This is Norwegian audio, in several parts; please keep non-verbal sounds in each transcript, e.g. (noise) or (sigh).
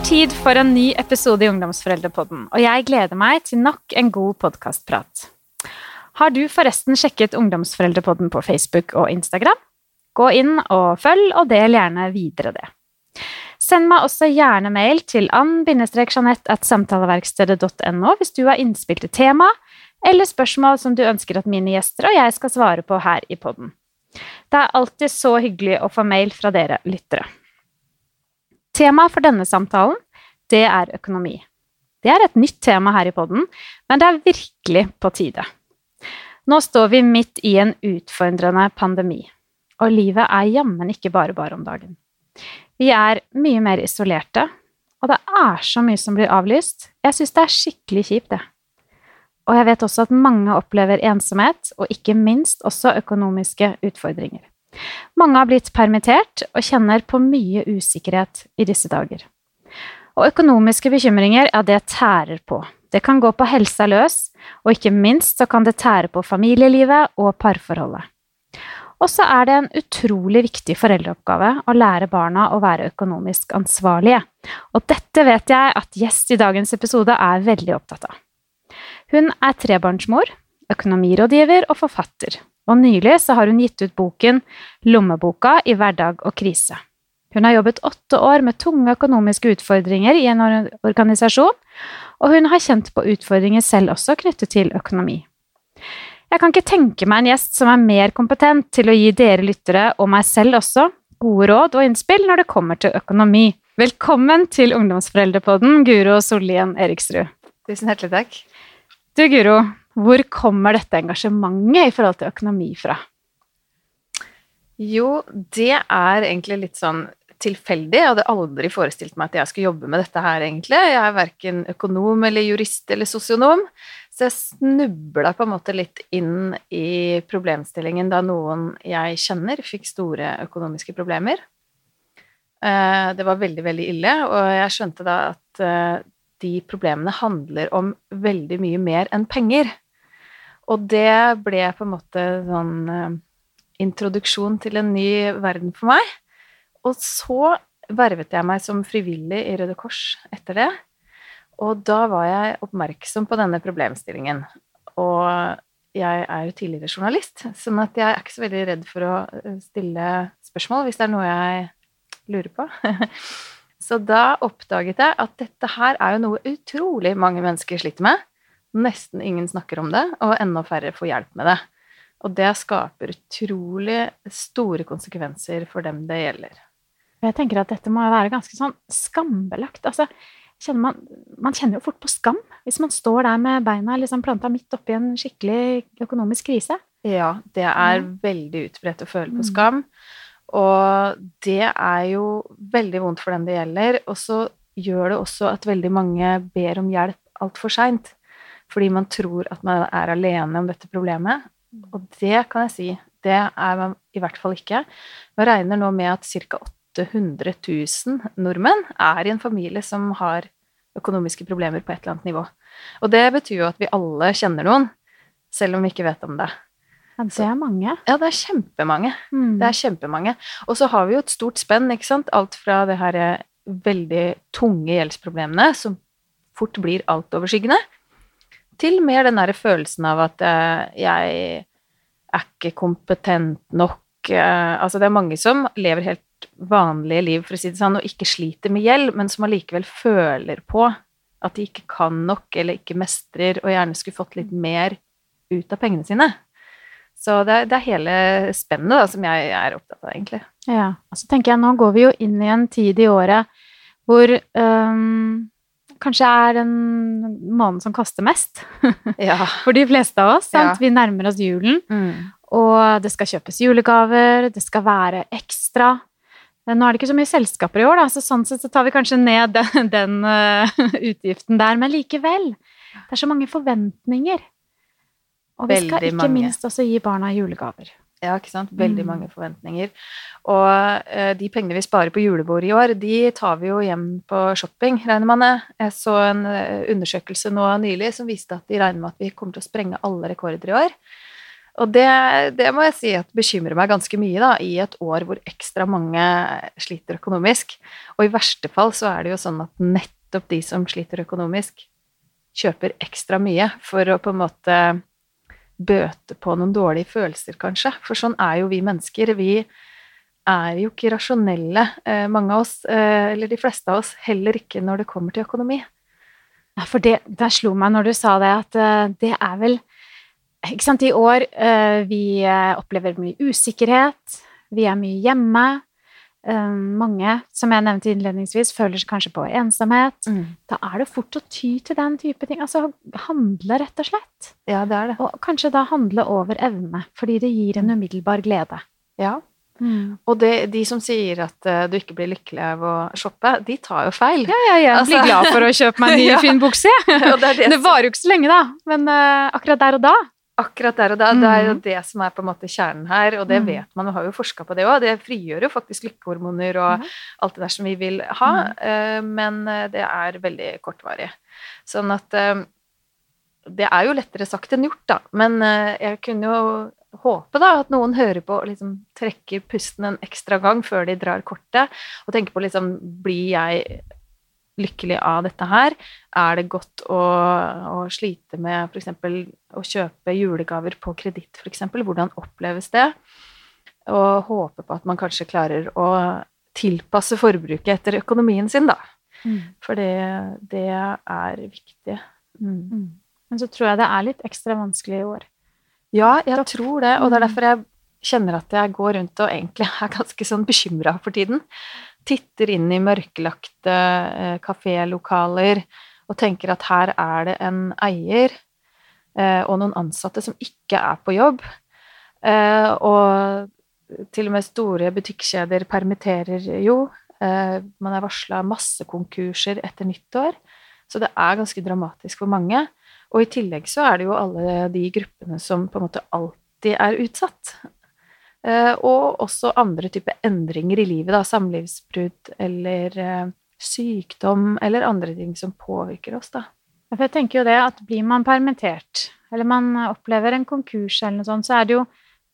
Er tid for en ny episode i Ungdomsforeldrepodden, og jeg gleder meg til nok en god podkastprat. Har du forresten sjekket Ungdomsforeldrepodden på Facebook og Instagram? Gå inn og følg, og del gjerne videre det. Send meg også gjerne mail til ann-jeanette.samtaleverkstedet.no hvis du har innspill til tema eller spørsmål som du ønsker at mine gjester og jeg skal svare på her i podden. Det er alltid så hyggelig å få mail fra dere lyttere. Temaet for denne samtalen, det er økonomi. Det er et nytt tema her i podden, men det er virkelig på tide. Nå står vi midt i en utfordrende pandemi, og livet er jammen ikke bare bare om dagen. Vi er mye mer isolerte, og det er så mye som blir avlyst. Jeg syns det er skikkelig kjipt, det. Og jeg vet også at mange opplever ensomhet, og ikke minst også økonomiske utfordringer. Mange har blitt permittert og kjenner på mye usikkerhet i disse dager. Og økonomiske bekymringer, ja, det tærer på. Det kan gå på helsa løs, og ikke minst så kan det tære på familielivet og parforholdet. Og så er det en utrolig viktig foreldreoppgave å lære barna å være økonomisk ansvarlige. Og dette vet jeg at gjest i dagens episode er veldig opptatt av. Hun er trebarnsmor, økonomirådgiver og forfatter, og nylig så har hun gitt ut boken Lommeboka i hverdag og krise. Hun har jobbet åtte år med tunge økonomiske utfordringer i en organisasjon, og hun har kjent på utfordringer selv også knyttet til økonomi. Jeg kan ikke tenke meg en gjest som er mer kompetent til å gi dere lyttere, og meg selv også, gode råd og innspill når det kommer til økonomi. Velkommen til Ungdomsforeldrepodden, Guro Sollien Eriksrud. Tusen hjertelig takk. Du, Guro, hvor kommer dette engasjementet i forhold til økonomi fra? Jo, det er egentlig litt sånn tilfeldig. Jeg hadde aldri forestilt meg at jeg skulle jobbe med dette her, egentlig. Jeg er verken økonom eller jurist eller sosionom, så jeg snubla på en måte litt inn i problemstillingen da noen jeg kjenner, fikk store økonomiske problemer. Eh, det var veldig, veldig ille, og jeg skjønte da at eh, de problemene handler om veldig mye mer enn penger. Og det ble på en måte sånn uh, introduksjon til en ny verden for meg. Og så vervet jeg meg som frivillig i Røde Kors etter det. Og da var jeg oppmerksom på denne problemstillingen. Og jeg er jo tidligere journalist, sånn at jeg er ikke så veldig redd for å eh, stille spørsmål hvis det er noe jeg lurer på. (laughs) Så da oppdaget jeg at dette her er jo noe utrolig mange mennesker sliter med. Nesten ingen snakker om det, og enda færre får hjelp med det. Og det skaper utrolig store konsekvenser for dem det gjelder. Jeg tenker at dette må være ganske sånn skambelagt. Altså, kjenner man, man, kjenner jo fort på skam hvis man står der med beina liksom planta midt oppi en skikkelig økonomisk krise. Ja, det er mm. veldig utbredt å føle på skam. Og det er jo veldig vondt for den det gjelder. Og så gjør det også at veldig mange ber om hjelp altfor seint. Fordi man tror at man er alene om dette problemet. Og det kan jeg si, det er man i hvert fall ikke. Man regner nå med at ca. 800 000 nordmenn er i en familie som har økonomiske problemer på et eller annet nivå. Og det betyr jo at vi alle kjenner noen, selv om vi ikke vet om det. Ja, det er mange. Ja, det er kjempemange. Mm. Det er kjempemange. Og så har vi jo et stort spenn, ikke sant. Alt fra det her eh, veldig tunge gjeldsproblemene, som fort blir altoverskyggende, til mer den derre følelsen av at uh, jeg er ikke kompetent nok. Uh, altså, det er mange som lever helt vanlige liv, for å si det sånn, og ikke sliter med gjeld, men som allikevel føler på at de ikke kan nok, eller ikke mestrer, og gjerne skulle fått litt mer ut av pengene sine. Så det er, det er hele spennet da, som jeg er opptatt av, egentlig. Ja. Og så tenker jeg, nå går vi jo inn i en tid i året hvor um, kanskje er den måneden som koster mest. (laughs) ja. For de fleste av oss. Ja. Vi nærmer oss julen, mm. og det skal kjøpes julegaver, det skal være ekstra. Nå er det ikke så mye selskaper i år, da, så sånn sett så tar vi kanskje ned (laughs) den, den uh, (laughs) utgiften der. Men likevel, det er så mange forventninger. Og vi skal ikke minst også gi barna julegaver. Ja, ikke sant. Veldig mm. mange forventninger. Og eh, de pengene vi sparer på julebordet i år, de tar vi jo hjem på shopping, regner man med. Jeg så en uh, undersøkelse nå nylig som viste at de regner med at vi kommer til å sprenge alle rekorder i år. Og det, det må jeg si at bekymrer meg ganske mye, da, i et år hvor ekstra mange sliter økonomisk. Og i verste fall så er det jo sånn at nettopp de som sliter økonomisk, kjøper ekstra mye for å på en måte bøte på noen dårlige følelser, kanskje. For sånn er jo vi mennesker. Vi er jo ikke rasjonelle, eh, mange av oss, eh, eller de fleste av oss, heller ikke når det kommer til økonomi. Ja, for det, det slo meg når du sa det, at uh, det er vel Ikke sant, i år vi opplever mye usikkerhet, vi er mye hjemme. Mange, som jeg nevnte innledningsvis, føler seg kanskje på ensomhet. Mm. Da er det fort å ty til den type ting. Altså handle, rett og slett. Ja, det er det. Og kanskje da handle over evne, fordi det gir en mm. umiddelbar glede. Ja, Mm. Og det, de som sier at uh, du ikke blir lykkelig av å shoppe, de tar jo feil. Ja, ja, ja. Altså, blir glad for å kjøpe meg en ny, (laughs) ja. fin bukse. (laughs) det, det, (laughs) det, varer jo ikke så lenge, da. Men uh, akkurat der og da Akkurat der og da. Mm. Det er jo mm. det som er på en måte kjernen her, og det mm. vet man, og har jo forska på det òg. Det frigjør jo faktisk lykkehormoner og mm. alt det der som vi vil ha, uh, men det er veldig kortvarig. Sånn at det er jo lettere sagt enn gjort, da. Men jeg kunne jo håpe da, at noen hører på og liksom trekker pusten en ekstra gang før de drar kortet, og tenker på liksom Blir jeg lykkelig av dette her? Er det godt å, å slite med f.eks. å kjøpe julegaver på kreditt, f.eks.? Hvordan oppleves det? Og håpe på at man kanskje klarer å tilpasse forbruket etter økonomien sin, da. Mm. For det, det, er viktig. Mm. Mm. Men så tror jeg det er litt ekstra vanskelig i år. Ja, jeg tror det, og det er mm. derfor jeg kjenner at jeg går rundt og egentlig er ganske sånn bekymra for tiden. Titter inn i mørkelagte eh, kafélokaler og tenker at her er det en eier eh, og noen ansatte som ikke er på jobb. Eh, og til og med store butikkjeder permitterer jo. Eh, man er varsla massekonkurser etter nyttår. Så det er ganske dramatisk for mange. Og i tillegg så er det jo alle de gruppene som på en måte alltid er utsatt. Eh, og også andre typer endringer i livet, da, samlivsbrudd eller eh, sykdom eller andre ting som påvirker oss, da. For jeg tenker jo det at blir man permittert, eller man opplever en konkurs eller noe sånt, så er det jo,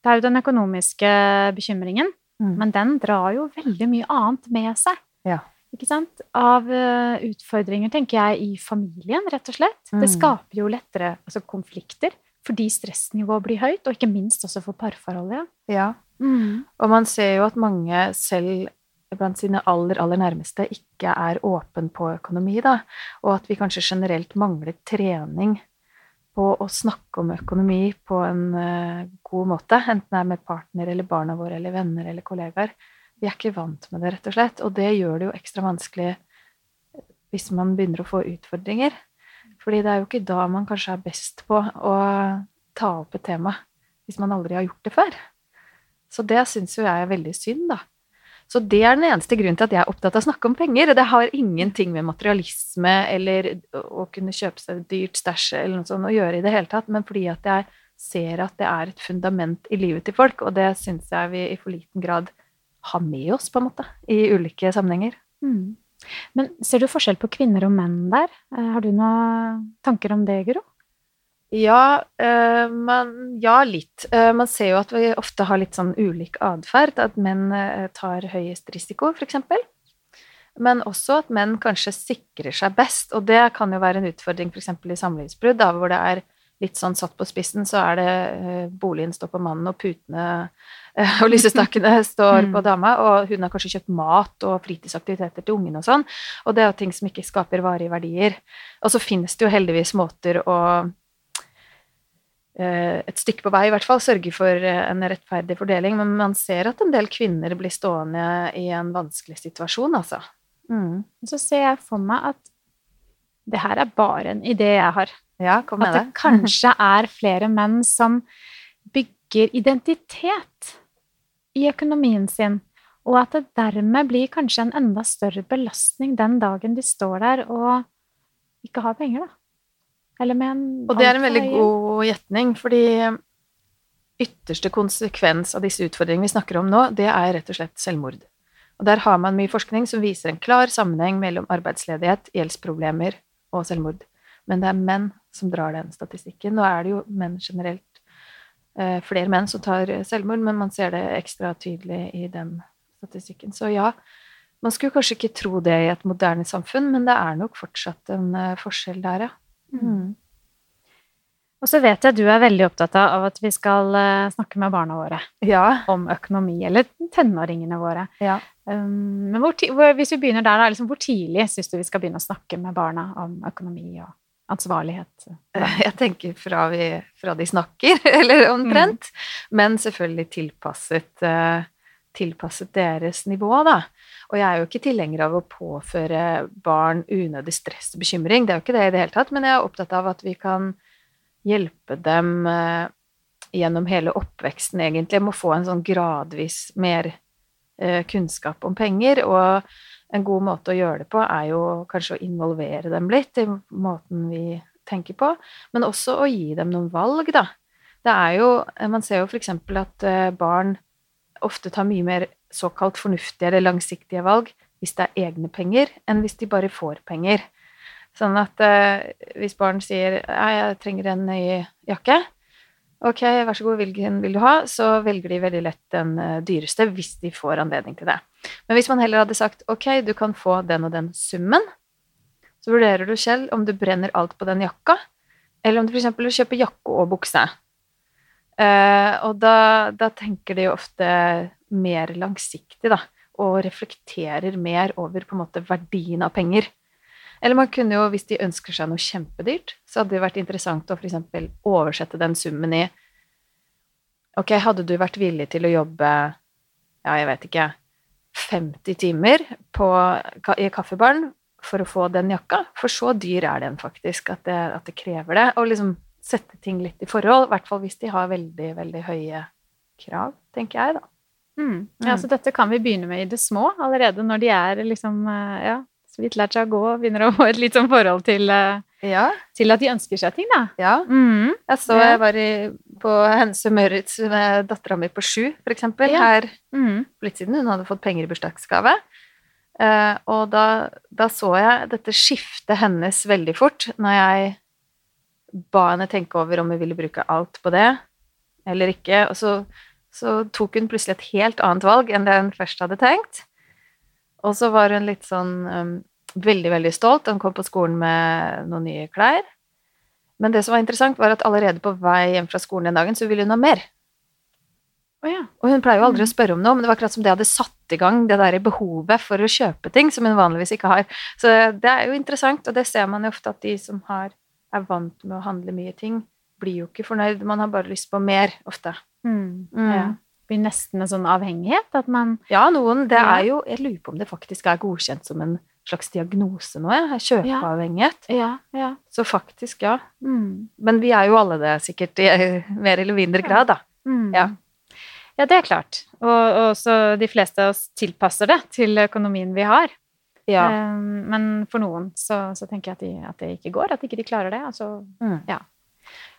det er jo den økonomiske bekymringen. Mm. Men den drar jo veldig mye annet med seg. Ja ikke sant? av uh, utfordringer, tenker jeg, i familien, rett og slett. Mm. Det skaper jo lettere altså, konflikter fordi stressnivået blir høyt, og ikke minst også for parforholdet. Ja. Mm. Og man ser jo at mange selv blant sine aller, aller nærmeste ikke er åpen på økonomi, da. Og at vi kanskje generelt mangler trening på å snakke om økonomi på en uh, god måte. Enten det er med partner eller barna våre eller venner eller kollegaer. Vi er ikke vant med det, rett og slett. Og det gjør det jo ekstra vanskelig hvis man begynner å få utfordringer. Fordi det er jo ikke da man kanskje er best på å ta opp et tema, hvis man aldri har gjort det før. Så det syns jo jeg er veldig synd, da. Så det er den eneste grunnen til at jeg er opptatt av å snakke om penger. Det har ingenting med materialisme eller å kunne kjøpe seg dyrt stæsj eller noe sånt å gjøre i det hele tatt, men fordi at jeg ser at det er et fundament i livet til folk, og det syns jeg vi i for liten grad har med oss, på en måte, i ulike sammenhenger. Mm. Men ser du forskjell på kvinner og menn der? Eh, har du noen tanker om det, Guro? Ja, man, ja, litt. Uh, man ser jo at vi ofte har litt sånn ulik atferd. At menn tar høyest risiko, f.eks. Men også at menn kanskje sikrer seg best. Og det kan jo være en utfordring f.eks. i samlivsbrudd, hvor det er litt sånn satt på spissen, så er det boligen står på mannen, og putene Eh, (laughs) og lysestakene står mm. på dama, og hun har kanskje kjøpt mat og fritidsaktiviteter til ungene og sånn, og det er jo ting som ikke skaper varige verdier. Og så finnes det jo heldigvis måter å eh, et stykke på vei i hvert fall sørge for en rettferdig fordeling, men man ser at en del kvinner blir stående i en vanskelig situasjon, altså. Mm. Så ser jeg for meg at det her er bare en idé jeg har. Ja, kom med at det, kanskje (laughs) er flere menn som bygger identitet i økonomien sin, og at det dermed blir kanskje en enda større belastning den dagen de står der og ikke har penger, da. Eller med en Og det er en veldig god gjetning, fordi ytterste konsekvens av disse utfordringene vi snakker om nå, det er rett og slett selvmord. Og der har man mye forskning som viser en klar sammenheng mellom arbeidsledighet, gjeldsproblemer og selvmord. Men det er menn som drar den statistikken. Nå er det jo menn generelt eh, flere menn som tar selvmord, men man ser det ekstra tydelig i den statistikken. Så ja, man skulle kanskje ikke tro det i et moderne samfunn, men det er nok fortsatt en uh, forskjell der, ja. Mm. Og så vet jeg du er veldig opptatt av at vi skal snakke med barna våre ja. om økonomi, eller tenåringene våre. Ja. Um, men hvor, hvis vi begynner der, da, liksom, hvor tidlig syns du vi skal begynne å snakke med barna om økonomi og ansvarlighet? (laughs) Jeg tenker fra, vi, fra de snakker, (laughs) eller omtrent. Mm. Men selvfølgelig tilpasset, uh, tilpasset deres nivå, da. Og jeg er jo ikke tilhenger av å påføre barn unødig stress og bekymring, det er jo ikke det i det hele tatt, men jeg er opptatt av at vi kan hjelpe dem uh, gjennom hele oppveksten, egentlig, med å få en sånn gradvis mer uh, kunnskap om penger. Og en god måte å gjøre det på er jo kanskje å involvere dem litt i måten vi tenker på, men også å gi dem noen valg, da. Det er jo Man ser jo f.eks. at uh, barn ofte tar mye mer såkalt fornuftige eller langsiktige valg hvis det er egne penger, enn hvis de bare får penger. Sånn at eh, hvis barn sier 'jeg trenger en ny jakke', ok, vær så god, hvilken vil du ha? Så velger de veldig lett den uh, dyreste hvis de får anledning til det. Men hvis man heller hadde sagt ok, du kan få den og den summen, så vurderer du selv om du brenner alt på den jakka, eller om du f.eks. kjøper jakke og bukse. Uh, og da, da, tenker de jo ofte mer langsiktig, da, og reflekterer mer over på en måte verdien av penger. Eller man kunne jo, hvis de ønsker seg noe kjempedyrt, så hadde det vært interessant å f.eks. oversette den summen i Ok, hadde du vært villig til å jobbe, ja, jeg vet ikke, 50 timer på, i kaffebaren for å få den jakka? For så dyr er den faktisk, at det, at det krever det. Og liksom sette ting litt i forhold, i hvert fall hvis de har veldig, veldig høye krav, tenker jeg, da. Mm. Ja, så dette kan vi begynne med i det små allerede når de er liksom eh, ja, vidt lært seg å gå og begynner å få et litt sånn forhold til, eh, ja. til at de ønsker seg ting, da. Ja. Mm. Jeg så jeg var i, på Hense Møritz med dattera mi på sju, for eksempel, ja. her mm. litt siden. Hun hadde fått penger i bursdagsgave. Uh, og da, da, så jeg dette skiftet hennes veldig fort når jeg ba henne tenke over om hun ville bruke alt på det eller ikke. Og så så tok hun plutselig et helt annet valg enn det hun først hadde tenkt. Og så var hun litt sånn um, veldig, veldig stolt. Hun kom på skolen med noen nye klær. Men det som var interessant, var at allerede på vei hjem fra skolen den dagen, så ville hun ha mer. Oh, ja. Og hun pleier jo aldri å spørre om noe, men det var akkurat som det hadde satt i gang det der behovet for å kjøpe ting som hun vanligvis ikke har. Så det er jo interessant, og det ser man jo ofte at de som har, er vant med å handle mye ting, blir jo ikke fornøyd. Man har bare lyst på mer, ofte. Mm. Mm. Ja. Blir nesten en sånn avhengighet? At man Ja, noen. Det er jo Jeg lurer på om det faktisk er godkjent som en slags diagnose nå, jeg. Kjøpeavhengighet. Ja, ja. Så faktisk, ja. Mm. Men vi er jo alle det, sikkert, i (laughs) mer eller mindre grad, da. Mm. Ja. Ja, det er klart. Og, og så de fleste av oss tilpasser det til økonomien vi har. Ja. Um, men for noen så, så tenker jeg at, de, at, det ikke går, at ikke de klarer det. Altså, mm. ja.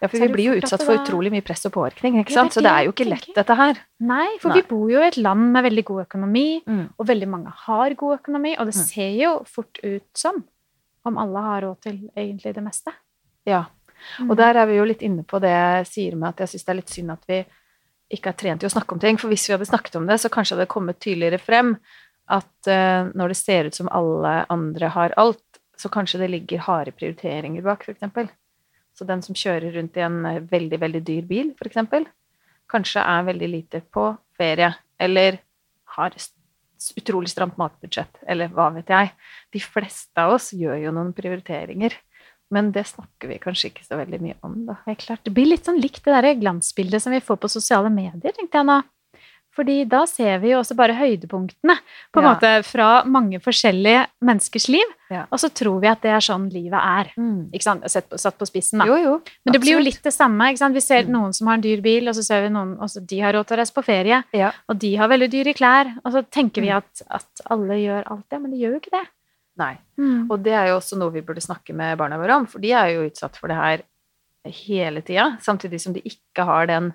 Ja, for vi blir jo utsatt for utrolig mye press og påvirkning, ikke sant? så det er jo ikke lett, dette her. Nei, for Nei. vi bor jo i et land med veldig god økonomi, mm. og veldig mange har god økonomi, og det mm. ser jo fort ut som om alle har råd til egentlig det meste. Ja, og mm. der er vi jo litt inne på det jeg sier med at jeg syns det er litt synd at vi ikke er trent i å snakke om ting, for hvis vi hadde snakket om det, så kanskje hadde det kommet tydeligere frem at uh, når det ser ut som alle andre har alt, så kanskje det ligger harde prioriteringer bak, eksempel. Så den som kjører rundt i en eh, veldig, veldig dyr bil, f.eks., kanskje er veldig lite på ferie, eller har utrolig stramt matbudsjett, eller hva vet jeg. De fleste av oss gjør jo noen prioriteringer. Men det snakker vi kanskje ikke så veldig mye om, da. Det, det blir litt sånn likt det der glansbildet som vi får på sosiale medier, tenkte jeg nå. Fordi da ser vi jo også bare høydepunktene på en ja. måte fra mange forskjellige menneskers liv. Ja. Og så tror vi at det er sånn livet er. Mm. Ikke sant? Satt på, satt på spissen, da. Jo, jo, Men det blir jo litt det samme. ikke sant? Vi ser mm. noen som har en dyr bil, og så ser vi noen også de har råd til å reise på ferie. Ja. Og de har veldig dyre klær. Og så tenker vi mm. at, at alle gjør alt det, men de gjør jo ikke det. Nei. Mm. Og det er jo også noe vi burde snakke med barna våre om, for de er jo utsatt for det her hele tida, samtidig som de ikke har den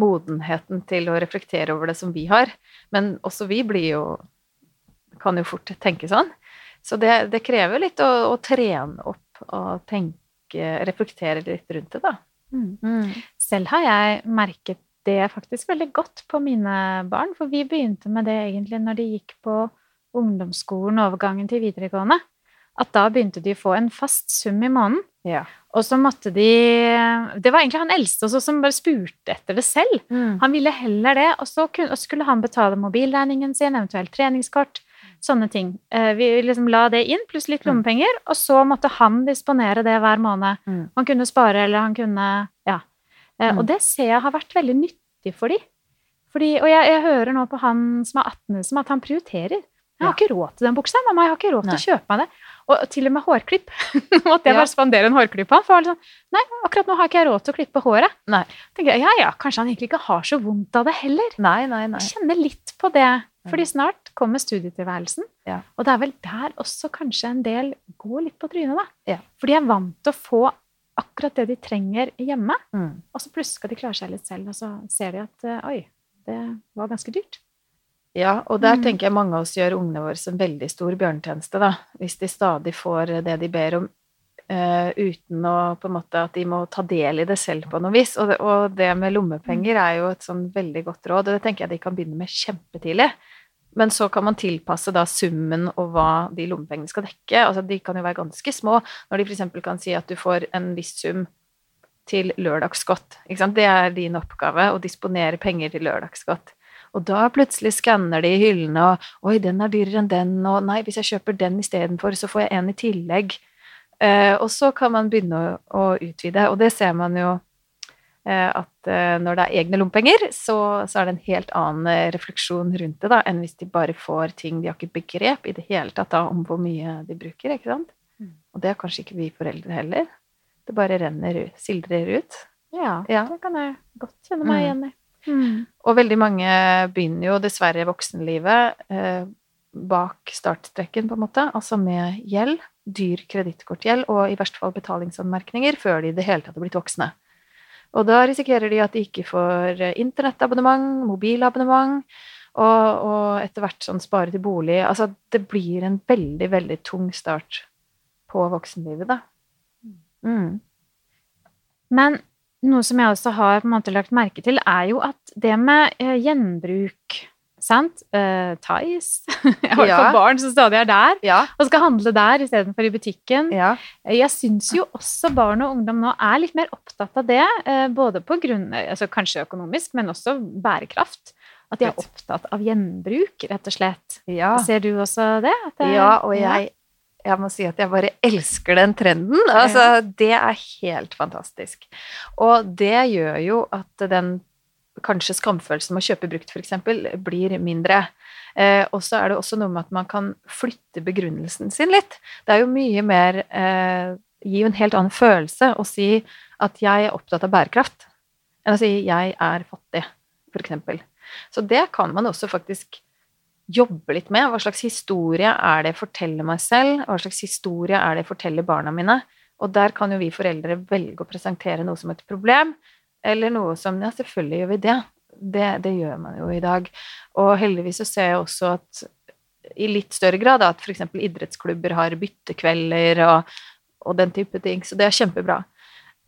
modenheten til å reflektere over det som vi har. Men også vi blir jo kan jo fort tenke sånn. Så det, det krever litt å, å, trene opp og tenke, reflektere litt rundt det, da. Mm. Mm. Selv har jeg merket det faktisk veldig godt på mine barn, for vi begynte med det egentlig når de gikk på ungdomsskolen, overgangen til videregående. At da begynte de å få en fast sum i måneden. Ja. Og så måtte de Det var egentlig han eldste også som bare spurte etter det selv. Mm. Han ville heller det, og så kunne, og skulle han betale mobilregningen sin, eventuelt treningskort, sånne ting. Eh, Vi liksom la det inn, pluss litt Mm. lommepenger, og så måtte han disponere det hver måned. Mm. Han kunne spare, eller han kunne Ja. Eh, Mm. Og det ser jeg har vært veldig nyttig for de. Fordi, og jeg, jeg hører nå på han som er 18, som at han prioriterer. Jeg har ikke råd til den buksa. Mamma, jeg har ikke råd til å kjøpe meg det. Og til og med hårklipp. (laughs) Måtte jeg bare spandere en hårklipp på han. For han sånn, nei, akkurat nå har ikke jeg råd til å klippe håret. Nei. tenker jeg, ja, ja, kanskje han egentlig ikke har så vondt av det heller. Nei, nei, nei. Jeg kjenner litt på det, fordi snart kommer studietilværelsen. Ja. Og det er vel der også kanskje en del går litt på trynet, da. Ja. For de er vant til å få akkurat det de trenger hjemme, Mm. og så plutselig skal de klare seg litt selv, og så ser de at eh, oi, det var ganske dyrt. Ja, og der Mm. tenker jeg mange av oss gjør ungene våre en veldig stor bjørnetjeneste, da. Hvis de stadig får det de ber om, uh, uten å på en måte at de må ta del i det selv på noe vis. Og det, og det med lommepenger er jo et sånn veldig godt råd, og det tenker jeg de kan begynne med kjempetidlig. Men så kan man tilpasse da summen og hva de lommepengene skal dekke. Altså de kan jo være ganske små, når de f.eks. kan si at du får en viss sum til lørdagsgodt. Det er din oppgave å disponere penger til lørdagsgodt. Og da plutselig skanner de hyllene, og 'oi, den er dyrere enn den', og 'nei, hvis jeg kjøper den istedenfor, så får jeg en i tillegg'. Eh, og så kan man begynne å, å utvide, og det ser man jo eh, at eh, når det er egne lommepenger, så, så er det en helt annen eh, refleksjon rundt det da, enn hvis de bare får ting de har ikke begrep i det hele tatt da, om hvor mye de bruker. ikke sant? Mm. Og det har kanskje ikke vi foreldre heller. Det bare renner ut, sildrer ut. Ja, Ja. det kan jeg godt kjenne meg Mm. igjen i. Mm. Og veldig mange begynner jo dessverre voksenlivet eh, bak startstreken, på en måte, altså med gjeld, dyr kredittkortgjeld og i verste fall betalingsanmerkninger før de i det hele tatt har blitt voksne. Og da risikerer de at de ikke får internettabonnement, mobilabonnement, og, og etter hvert sånn spare til bolig. Altså det blir en veldig, veldig tung start på voksenlivet, da. Mm. Men noe som jeg også har på en måte lagt merke til, er jo at det med eh, gjenbruk Sant? Uh, Thais. (laughs) Jeg har Ja. barn som stadig er der Ja. og skal handle der istedenfor i butikken. ja. Jeg syns jo også barn og ungdom nå er litt mer opptatt av det, uh, både på grunn altså Kanskje økonomisk, men også bærekraft. At de er opptatt av gjenbruk, rett og slett. ja. Ser du også det? At det Ja, og jeg, jeg må si at jeg bare elsker den trenden. Altså, det er helt fantastisk. Og det gjør jo at den kanskje skamfølelsen med å kjøpe brukt, f.eks., blir mindre. Eh, og så er det også noe med at man kan flytte begrunnelsen sin litt. Det er jo mye mer eh, Gir jo en helt annen følelse å si at jeg er opptatt av bærekraft, enn å si jeg er fattig, f.eks. Så det kan man også faktisk jobbe litt med. Hva slags historie er det jeg forteller meg selv? Hva slags historie er det jeg forteller barna mine? Og der kan jo vi foreldre velge å presentere noe som et problem, eller noe som Ja, selvfølgelig gjør vi det. Det, det gjør man jo i dag. Og heldigvis så ser jeg også at i litt større grad at f.eks. idrettsklubber har byttekvelder og, og den type ting. Så det er kjempebra.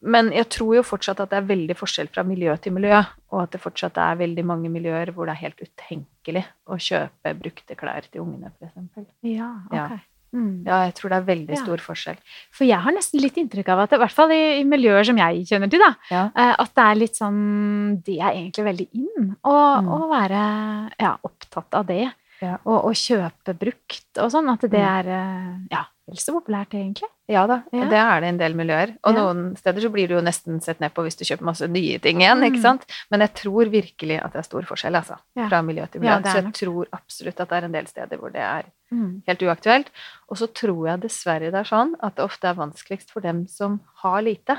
Men jeg tror jo fortsatt at det er veldig forskjell fra miljø til miljø, og at det fortsatt er veldig mange miljøer hvor det er helt utenkelig å kjøpe brukte klær til ungene, f.eks. Ja, ok. Ja. Mm. Ja, jeg tror det er veldig Ja. stor forskjell. For jeg har nesten litt inntrykk av at, i hvert fall i, i miljøer som jeg kjenner til, da, Ja. eh, at det er litt sånn Det er egentlig veldig in å, Mm. å være ja, opptatt av det. Ja. Og, og kjøpe brukt og sånn. At det Mm. er eh, ja, vel så populært, egentlig. Ja da, Ja. det er det en del miljøer. Og Ja. noen steder så blir du jo nesten sett ned på hvis du kjøper masse nye ting igjen, Mm. ikke sant. Men jeg tror virkelig at det er stor forskjell, altså. Ja. Fra miljø til miljø. Så jeg tror absolutt at det er en del steder hvor det er Mm. helt uaktuelt. Og så tror jeg dessverre det er sånn at det ofte er vanskeligst for dem som har lite.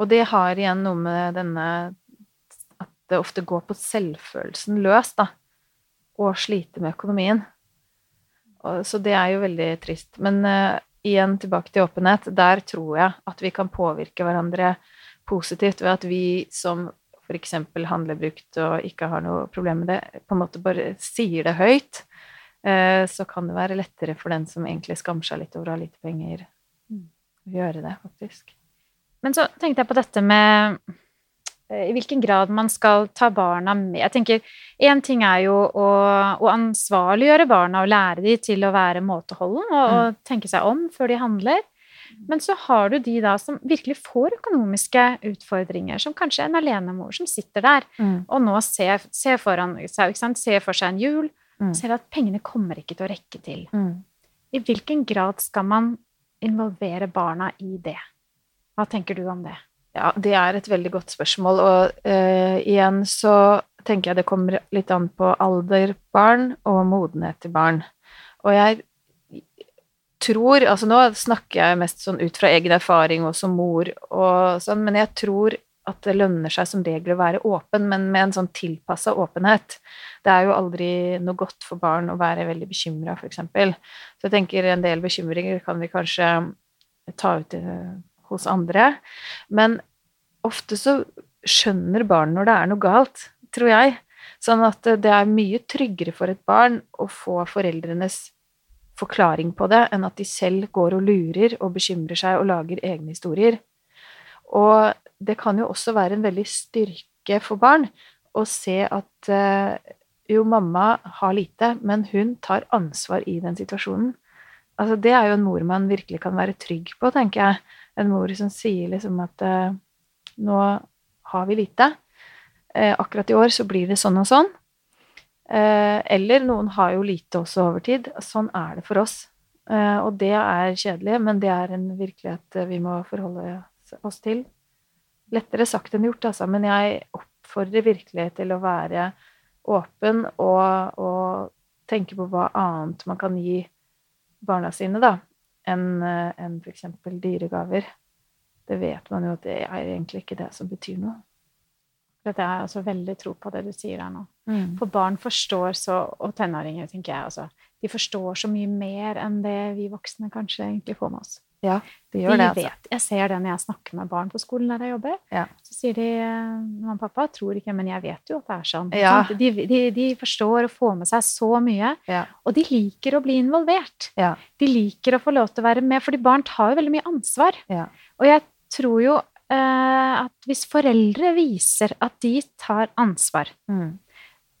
Og det har igjen noe med denne At det ofte går på selvfølelsen løs, da. Og slite med økonomien. Så det er jo veldig trist. Men uh, igjen tilbake til åpenhet. Der tror jeg at vi kan påvirke hverandre positivt ved at vi som f.eks. handler brukt og ikke har noe problem med det, på en måte bare sier det høyt. uh, så kan det være lettere for den som egentlig skammer seg litt over å ha lite penger, Mm. å gjøre det, faktisk. Men så tenkte jeg på dette med i hvilken grad man skal ta barna med. Jeg tenker, Én ting er jo å, å, ansvarliggjøre barna og lære dem til å være måteholden og, mm. og, tenke seg om før de handler. Men så har du de da som virkelig får økonomiske utfordringer, som kanskje en alenemor som sitter der mm. og nå ser, ser, foran ser for seg en jul, mm. ser at pengene kommer ikke til å rekke til. Mm. I hvilken grad skal man involvere barna i det? Hva tenker du om det? Ja, det er et veldig godt spørsmål, og uh, igjen så tenker jeg det kommer litt an på alder barn og modenhet til barn. Og jeg tror Altså nå snakker jeg mest sånn ut fra egen erfaring og som mor og sånn, men jeg tror at det lønner seg som regel å være åpen, men med en sånn tilpassa åpenhet. Det er jo aldri noe godt for barn å være veldig bekymra, f.eks. Så jeg tenker en del bekymringer kan vi kanskje ta ut eh, hos andre. Men ofte så skjønner barn når det er noe galt, tror jeg. Sånn at det er mye tryggere for et barn å få foreldrenes forklaring på det, enn at de selv går og lurer og bekymrer seg og lager egne historier. Og det kan jo også være en veldig styrke for barn å se at eh, jo, mamma har lite, men hun tar ansvar i den situasjonen. Altså, det er jo en mor man virkelig kan være trygg på, tenker jeg. En mor som sier liksom at uh, nå har vi lite. Uh, akkurat i år så blir det sånn og sånn. Uh, eller noen har jo lite også over tid. Sånn er det for oss. og det er kjedelig, men det er en virkelighet vi må forholde oss til. Lettere sagt enn gjort, altså. Men jeg oppfordrer virkelig til å være åpen og, og tenke på hva annet man kan gi barna sine, da, enn eh, en f.eks. dyregaver. Det vet man jo at det er egentlig ikke det som betyr noe. Dette har altså veldig tro på det du sier her nå. Mm. For barn forstår så, og tenåringer, tenker jeg altså, de forstår så mye mer enn det vi voksne kanskje egentlig får med oss. Ja, de gjør de det. Altså. Vet, jeg ser det når jeg snakker med barn på skolen der jeg jobber. Ja. Så sier de mamma og pappa tror ikke, men jeg vet jo at det er sånn. Ja. De, de, de, forstår å få med seg så mye. Ja. Og de liker å bli involvert. De liker å få lov til å være med, fordi barn tar jo veldig mye ansvar. Og jeg tror jo eh, at hvis foreldre viser at de tar ansvar, mm.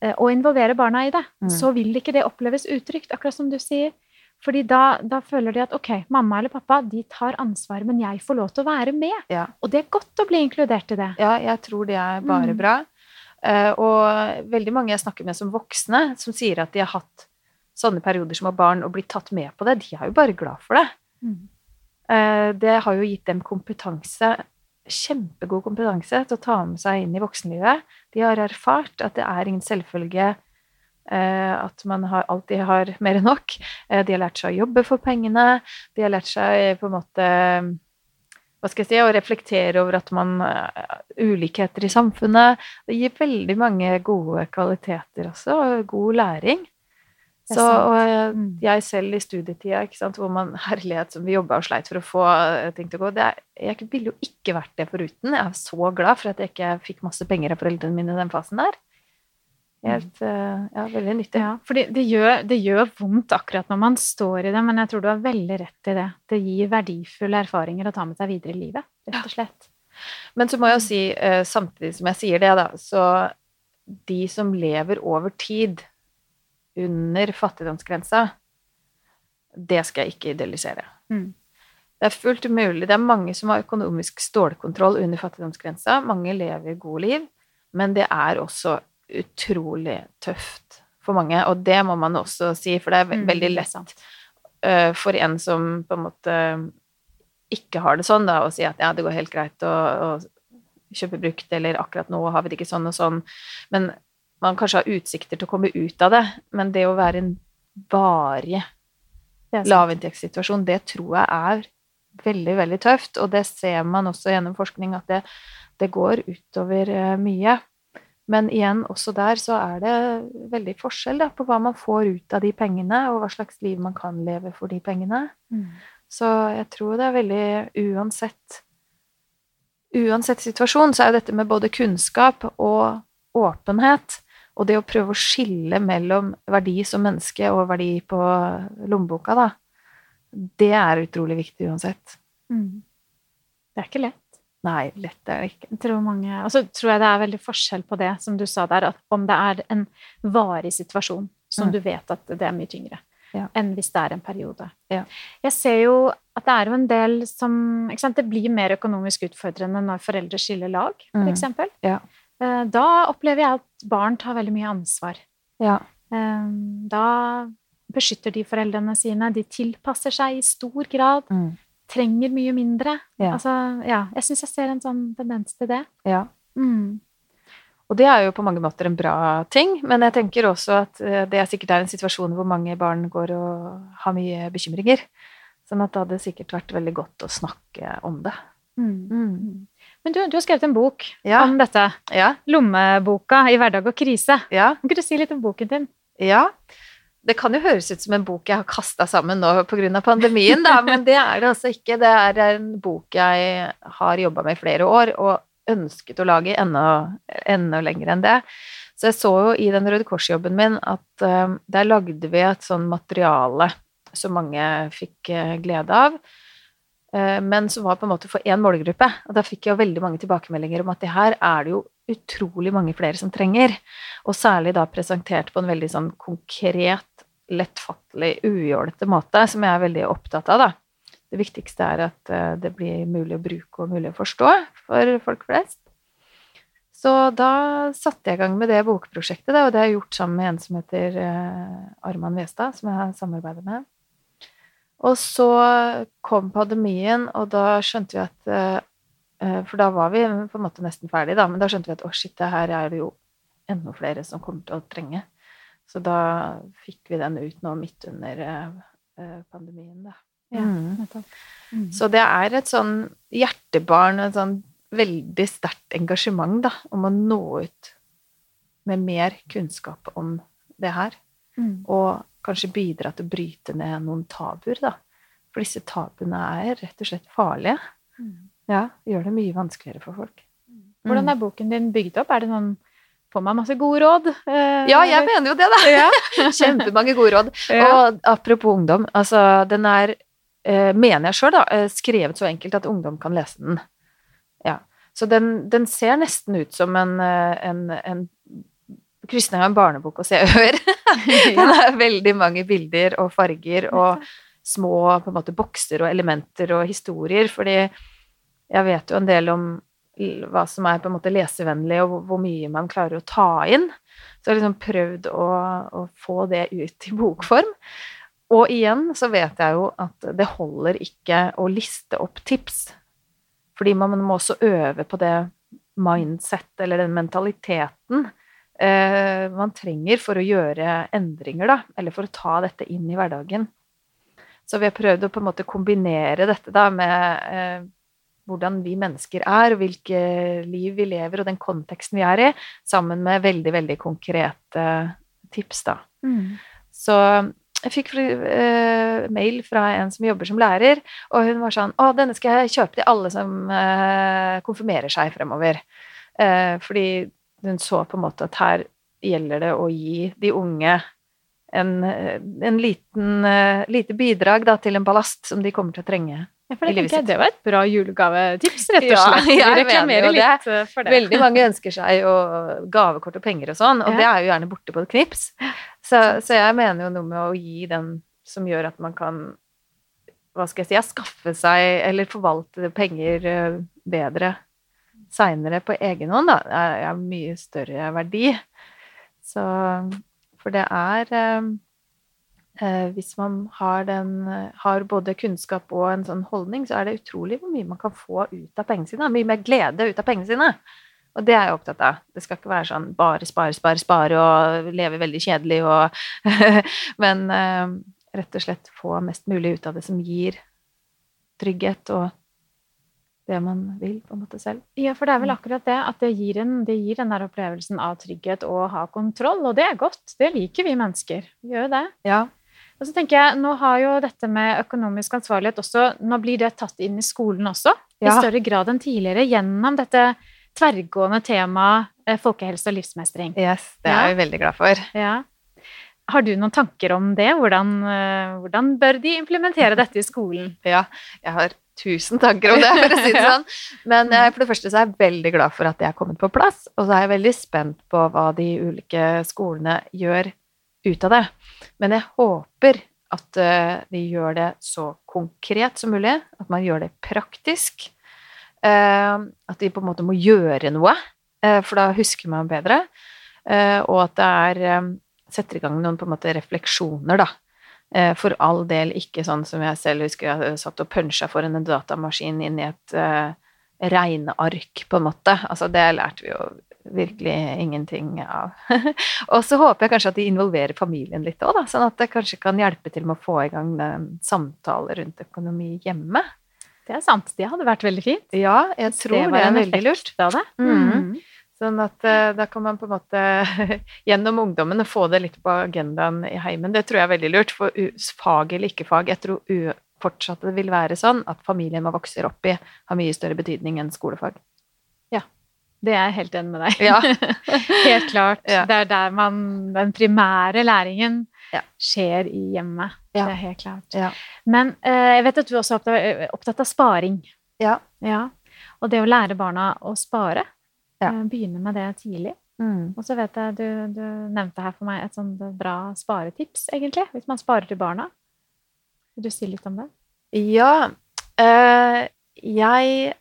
eh, og involverer barna i det, mm. så vil ikke det oppleves utrygt, akkurat som du sier. Fordi da, da, føler de at ok, mamma eller pappa de tar ansvar, men jeg får lov til å være med. Ja. Og det er godt å bli inkludert i det. Ja, jeg tror det er bare mm. bra. Uh, og veldig mange jeg snakker med som voksne, som sier at de har hatt sånne perioder som har barn og blitt tatt med på det, de er jo bare glad for det. Uh, det har jo gitt dem kompetanse, kjempegod kompetanse, til å ta med seg inn i voksenlivet. De har erfart at det er ingen selvfølge Eh, at man alltid har mer enn nok. Eh, de har lært seg å jobbe for pengene. De har lært seg på en måte hva skal jeg si, å reflektere over at man Ulikheter i samfunnet. Det gir veldig mange gode kvaliteter også, og god læring. Så, og jeg, mm. jeg selv i studietida, hvor man herlighet som vi jobba og sleit for å få ting til å gå det er, Jeg ville jo ikke vært det foruten. Jeg er så glad for at jeg ikke fikk masse penger av foreldrene mine i den fasen der. Helt, eh, ja, veldig nyttig. Ja, fordi det gjør, det gjør, vondt akkurat når man står i det, men jeg tror du har veldig rett i det. Det gir verdifulle erfaringer å ta med seg videre i livet, rett og slett. Men så må jeg jo si, eh, samtidig som jeg sier det, da, så de som lever over tid under fattigdomsgrensa, det skal jeg ikke idealisere. Mm. Det er fullt mulig. Det er mange som har økonomisk stålkontroll under fattigdomsgrensa. Mange lever gode liv, men det er også utrolig tøft for mange, og det må man også si, for det er mm, veldig lett for en som på en måte ikke har det sånn, da, å si at ja, det går helt greit å, å kjøpe brukt, eller akkurat nå har vi det ikke sånn og sånn, men man kanskje har utsikter til å komme ut av det, men det å være en varig lavinntektssituasjon, det tror jeg er veldig, veldig tøft, og det ser man også gjennom forskning at det, det går utover uh, mye. Men igjen, også der så er det veldig forskjell da, på hva man får ut av de pengene, og hva slags liv man kan leve for de pengene. Mm. Så jeg tror det er veldig uansett Uansett situasjon så er dette med både kunnskap og åpenhet, og det å prøve å skille mellom verdi som menneske og verdi på lommeboka, da, det er utrolig viktig uansett. Mm. Det er ikke lett. Nei, lett er det ikke. Tror mange, og så tror jeg det er veldig forskjell på det, som du sa der, at om det er en varig situasjon som Mm. du vet at det er mye tyngre, Ja. enn hvis det er en periode. Ja. Jeg ser jo at det er jo en del som ikke sant, Det blir mer økonomisk utfordrende når foreldre skiller lag, for Mm. Ja. Eh, Da opplever jeg at barn tar veldig mye ansvar. Ja. Eh, Da beskytter de foreldrene sine, de tilpasser seg i stor grad, Mm. trenger mye mindre. Ja. Altså, ja, jeg syns jeg ser en sånn tendens til det. ja. Mm. Og det er jo på mange måter en bra ting, men jeg tenker også at eh, det er sikkert er en situasjon hvor mange barn går og har mye bekymringer. Sånn at det hadde sikkert vært veldig godt å snakke om det. Mm. Men du, du har skrevet en bok Ja. om dette. Ja, Lommeboka i hverdag og krise. ja, Kan ikke du si litt om boken din? ja. Det kan jo høres ut som en bok jeg har kasta sammen nå pga. pandemien, da, men det er det altså ikke. Det er en bok jeg har jobba med i flere år, og ønsket å lage enda, enda lenger enn det. Så jeg så jo i den Røde Kors-jobben min at uh, der lagde vi et sånn materiale som mange fikk uh, glede av, men som var på en måte for én målgruppe. Og da fikk jeg veldig mange tilbakemeldinger om at det her er det jo utrolig mange flere som trenger. Og særlig da presentert på en veldig sånn konkret, lettfattelig, ujålete måte, som jeg er veldig opptatt av, da. Det viktigste er at eh, det blir mulig å bruke og mulig å forstå for folk flest. Så da satte jeg i gang med det bokprosjektet, og det har jeg gjort sammen med en som heter eh, Arman Westad, som jeg har samarbeidet med. Og så kom pandemien, og da skjønte vi at eh, eh, For da var vi på en måte nesten ferdig, da, men da skjønte vi at å, shit, det her er det jo enda flere som kommer til å trenge. Så da fikk vi den ut nå midt under eh, pandemien, da. Ja, Mm. Mm. Så det er et sånn hjertebarn, et sånn veldig sterkt engasjement da, om å nå ut med mer kunnskap om det her. Mm. Og kanskje bidra til å bryte ned noen tabuer, da. For disse tabuene er rett og slett farlige. Mm. Ja, gjør det mye vanskeligere for folk. Hvordan er boken din bygd opp? Er det noen Får man masse gode råd? Eh, Ja, jeg mener jo det, da! ja. (laughs) Kjempemange gode råd. (laughs) Ja. Og apropos ungdom, altså den er, eh, mener jeg sjøl, da, eh, skrevet så enkelt at ungdom kan lese den. Ja. Så den, den ser nesten ut som en, eh, en, en krysning av en barnebok å se over. (laughs) Den er veldig mange bilder og farger og små på en måte bokser og elementer og historier, fordi jeg vet jo en del om hva som er på en måte lesevennlig, og hvor- mye man klarer å ta inn. Så jeg har liksom prøvd å, å få det ut i bokform. Og igjen så vet jeg jo at det holder ikke å liste opp tips. Fordi man må også øve på det mindset, eller den mentaliteten man trenger for å gjøre endringer, da. Eller for å ta dette inn i hverdagen. Så vi har prøvd å på en måte kombinere dette da med eh, hvordan vi mennesker er, og hvilke liv vi lever, og den konteksten vi er i, sammen med veldig, veldig konkrete tips, da. Mm. Så jeg fikk eh, mail fra en som jobber som lærer, og hun var sånn Å, denne skal jeg kjøpe til alle som eh, konfirmerer seg fremover. Eh, fordi hun så på en måte at her gjelder det å gi de unge en, en liten, uh, lite bidrag da, til en ballast som de kommer til å trenge. Ja, for det, jeg, det var et bra julegavetips, rett og Ja, slett. Vi (laughs) jeg reklamerer litt for det. Veldig mange ønsker seg gavekort og penger og sånn, og Ja. det er jo gjerne borte på et knips. Så, så jeg mener jo noe med å gi den som gjør at man kan hva skal jeg si, skaffe seg eller forvalte penger eh, bedre seinere på egen hånd, da, er, er mye større verdi. Så For det er eh, eh, Hvis man har, den, har både kunnskap og en sånn holdning, så er det utrolig hvor mye man kan få ut av pengene sine. Mye mer glede ut av pengene sine. Og det er jeg opptatt av. Det skal ikke være sånn bare spare, spare, spare og leve veldig kjedelig og (laughs) Men eh, rett og slett få mest mulig ut av det som gir trygghet og det man vil, på en måte selv. Ja, for det er vel akkurat det, at det gir, en, det gir den der opplevelsen av trygghet og å ha kontroll, og det er godt. Det liker vi mennesker. Vi gjør jo det. Ja. Og så tenker jeg, Nå har jo dette med økonomisk ansvarlighet også, nå blir det tatt inn i skolen også, i større grad enn tidligere, gjennom dette tverrgående temaet eh, folkehelse og livsmestring. Yes, det Ja. er vi veldig glad for. Ja. Har du noen tanker om det? Hvordan, eh, hvordan bør de implementere dette i skolen? Ja, jeg har tusen tanker om det, for å si det sånn. Men eh, for det første så er jeg veldig glad for at det er kommet på plass, og så er jeg veldig spent på hva de ulike skolene gjør ut av det. Men jeg håper at eh, de gjør det så konkret som mulig, at man gjør det praktisk. Eh, at de på en måte må gjøre noe, for da husker man bedre. Og at det er setter i gang noen på en måte refleksjoner, da. Eh, for all del ikke sånn som jeg selv husker jeg satt og punsja foran en datamaskin inn i et uh, regneark, på en måte. Altså, det lærte vi jo virkelig ingenting av. (laughs) og så håper jeg kanskje at de involverer familien litt òg, sånn at det kanskje kan hjelpe til med å få i gang samtaler rundt økonomi hjemme. Det er sant. Det hadde vært veldig fint. Ja, jeg tror det, var det veldig lurt. Av det. Mm. Sånn at uh, da kan man på en måte (laughs) gjennom ungdommen få det litt på agendaen i heimen. Det tror jeg er veldig lurt. For fag eller ikke fag, jeg tror fortsatt det vil være sånn at familien man vokser opp i, har mye større betydning enn skolefag. Ja. Det er jeg helt enig med deg. Ja. (laughs) helt klart. Ja. Det er der man Den primære læringen Ja. skjer i hjemmet. Det er helt klart. Ja. Men eh, jeg vet at du også er opptatt, av sparing. Ja. Ja. Og det å lære barna å spare. Ja. eh, Begynne med det tidlig. Mm. Og så vet jeg du, du nevnte her for meg et sånt bra sparetips, egentlig. Hvis man sparer til barna. Vil du si litt om det? Ja. Øh, jeg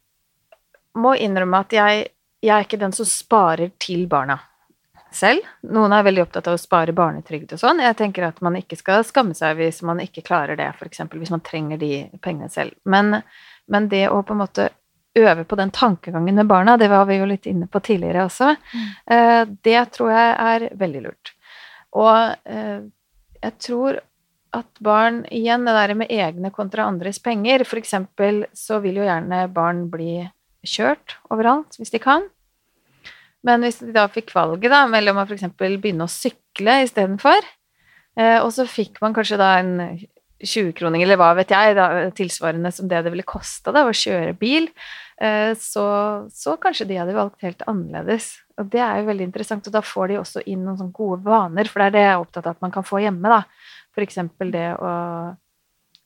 må innrømme at jeg, jeg er ikke den som sparer til barna selv. Noen er veldig opptatt av å spare barnetrygd og sånn. Jeg tenker at man ikke skal skamme seg hvis man ikke klarer det, f.eks. hvis man trenger de pengene selv. Men, men det å på en måte øve på den tankegangen med barna, det var vi jo litt inne på tidligere også, mm. det tror jeg er veldig lurt. Og eh, jeg tror at barn igjen, det der med egne kontra andres penger For eksempel så vil jo gjerne barn bli kjørt overalt hvis de kan. Men hvis de da fikk valget da, mellom å f.eks. begynne å sykle istedenfor, eh, og så fikk man kanskje da en 20-kroning, eller hva vet jeg, da, tilsvarende som det det ville kosta å kjøre bil, eh, så, så kanskje de hadde valgt helt annerledes. Og det er jo veldig interessant, og da får de også inn noen sånne gode vaner, for det er det jeg er opptatt av at man kan få hjemme, da. For eksempel det å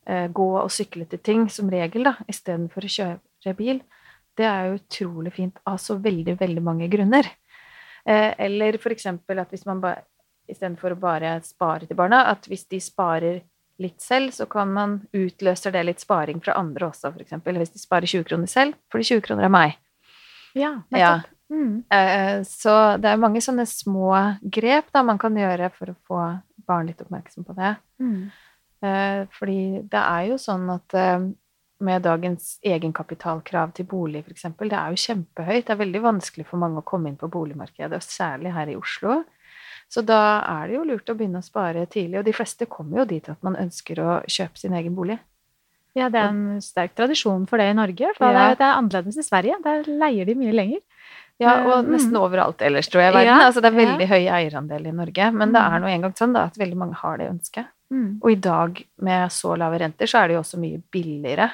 eh, gå og sykle til ting som regel, da, istedenfor å kjøre bil. Det er jo utrolig fint av så veldig, veldig mange grunner. Eh, eller for eksempel at hvis man bare istedenfor å bare spare til barna, at hvis de sparer litt selv, så kan man utløser det litt sparing fra andre også, eksempel. Hvis de sparer 20 kroner selv, får de 20 kroner av meg. Ja, Ja. Mm. Eh, Så det er mange sånne små grep da man kan gjøre for å få barn litt oppmerksom på det. Mm. Eh, Fordi det er jo sånn at eh, med dagens egenkapitalkrav til bolig, eksempel, det er jo kjempehøyt. Det er veldig vanskelig for mange å komme inn på boligmarkedet, og særlig her i Oslo. Så da er det jo lurt å begynne å spare tidlig, og de fleste kommer jo dit at man ønsker å kjøpe sin egen bolig. Ja, det er en sterk tradisjon for det i Norge. For Ja. det, er, er annerledes i Sverige. Der leier de mye lenger. Ja, og Mm. nesten overalt ellers, tror jeg, i verden. Ja, altså, det er veldig høy eierandel i Norge, men det Mm. er nå engang sånn da, at veldig mange har det ønsket. Mm. Og i dag, med så lave renter, så er det jo også mye billigere,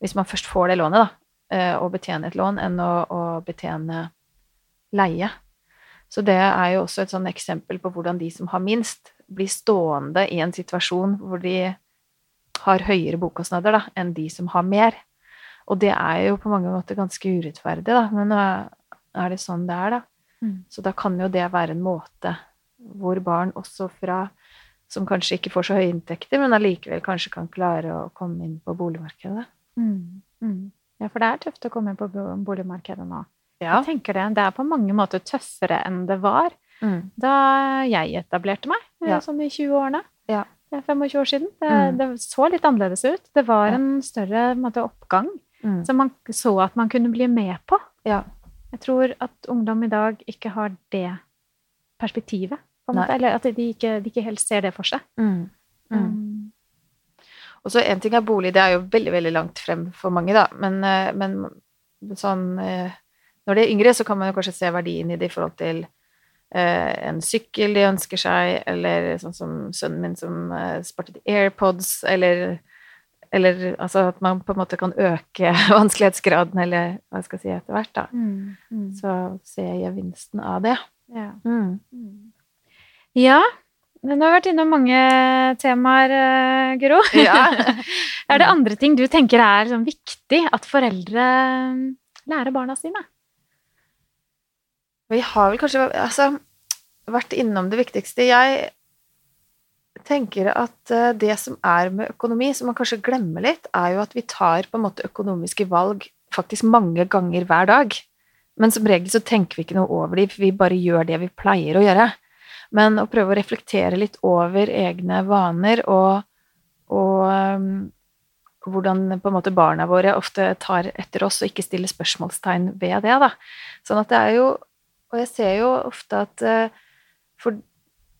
hvis man først får det lånet, da, eh, å betjene et lån, enn å, å betjene leie. Så det er jo også et sånn eksempel på hvordan de som har minst, blir stående i en situasjon hvor de har høyere bokostnader da, enn de som har mer. Og det er jo på mange måter ganske urettferdig, da, men er det sånn det er, da. Mm. Så da kan jo det være en måte hvor barn også fra som kanskje ikke får så høye inntekter, men allikevel kanskje kan klare å komme inn på boligmarkedet. Mm. Mm. Ja, for det er tøft å komme inn på boligmarkedet nå. Ja. Jeg tenker det, det er på mange måter tøffere enn det var Mm. da jeg etablerte meg, eh, Ja. sånn i 20-årene. Ja. Det er 25 år siden. Det, Mm. det så litt annerledes ut. Det var en større en måte, oppgang Mm. som man så at man kunne bli med på. Ja. Jeg tror at ungdom i dag ikke har det perspektivet. På en Nei. måte, eller at de ikke, de ikke helt ser det for seg. Mm. Mm. Um, Og så en ting er bolig, det er jo veldig, veldig langt frem for mange, da, men, eh, men sånn eh, Når de er yngre, så kan man jo kanskje se verdien i det i forhold til eh, en sykkel de ønsker seg, eller sånn som sønnen min som eh, spartet AirPods, eller eller altså at man på en måte kan øke (laughs) vanskelighetsgraden, eller hva skal jeg si, etter hvert, da. mm, mm, Så ser jeg gevinsten av det. ja. Mm. Mm. Ja, du har vært innom mange temaer, eh, Guro. (laughs) Ja. (laughs) er det andre ting du tenker er sånn viktig at foreldre lærer barna sine? Vi har vel kanskje altså, vært innom det viktigste. Jeg tenker at eh, det som er med økonomi, som man kanskje glemmer litt, er jo at vi tar på en måte økonomiske valg faktisk mange ganger hver dag. Men som regel så tenker vi ikke noe over dem, for vi bare gjør det vi pleier å gjøre. Men å prøve å reflektere litt over egne vaner og, og um, hvordan på en måte barna våre ofte tar etter oss og ikke stiller spørsmålstegn ved det. da. Sånn at det er jo Og jeg ser jo ofte at uh, For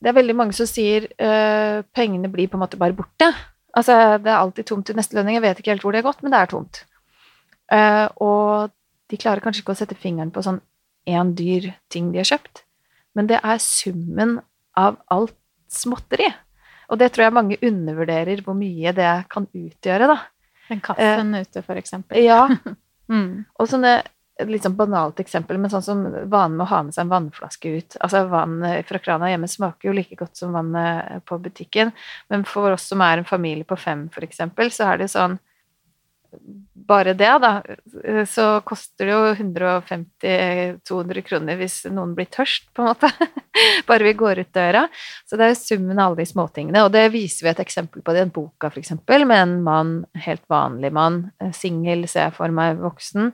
det er veldig mange som sier uh, pengene blir på en måte bare borte. Altså, det er alltid tomt i neste lønning. Jeg vet ikke helt hvor det er gått, men det er tomt. Uh, og de klarer kanskje ikke å sette fingeren på sånn én dyr ting de har kjøpt men det er summen av alt småtteri. Og det tror jeg mange undervurderer hvor mye det kan utgjøre, da. Den kaffen uh, ute, for eksempel. Ja. (laughs) Mm. Og sånne et litt sånn banalt eksempel, men sånn som vanen med å ha med seg en vannflaske ut. Altså Vann fra krana hjemme smaker jo like godt som vannet på butikken, men for oss som er en familie på fem, for eksempel, så er det jo sånn bare det, da, så koster det jo 150-200 kroner hvis noen blir tørst, på en måte. (laughs) Bare vi går ut døra. Så det er jo summen av alle de småtingene. Og det viser vi et eksempel på i den boka, for eksempel, med en mann, helt vanlig mann, singel, ser jeg for meg, voksen,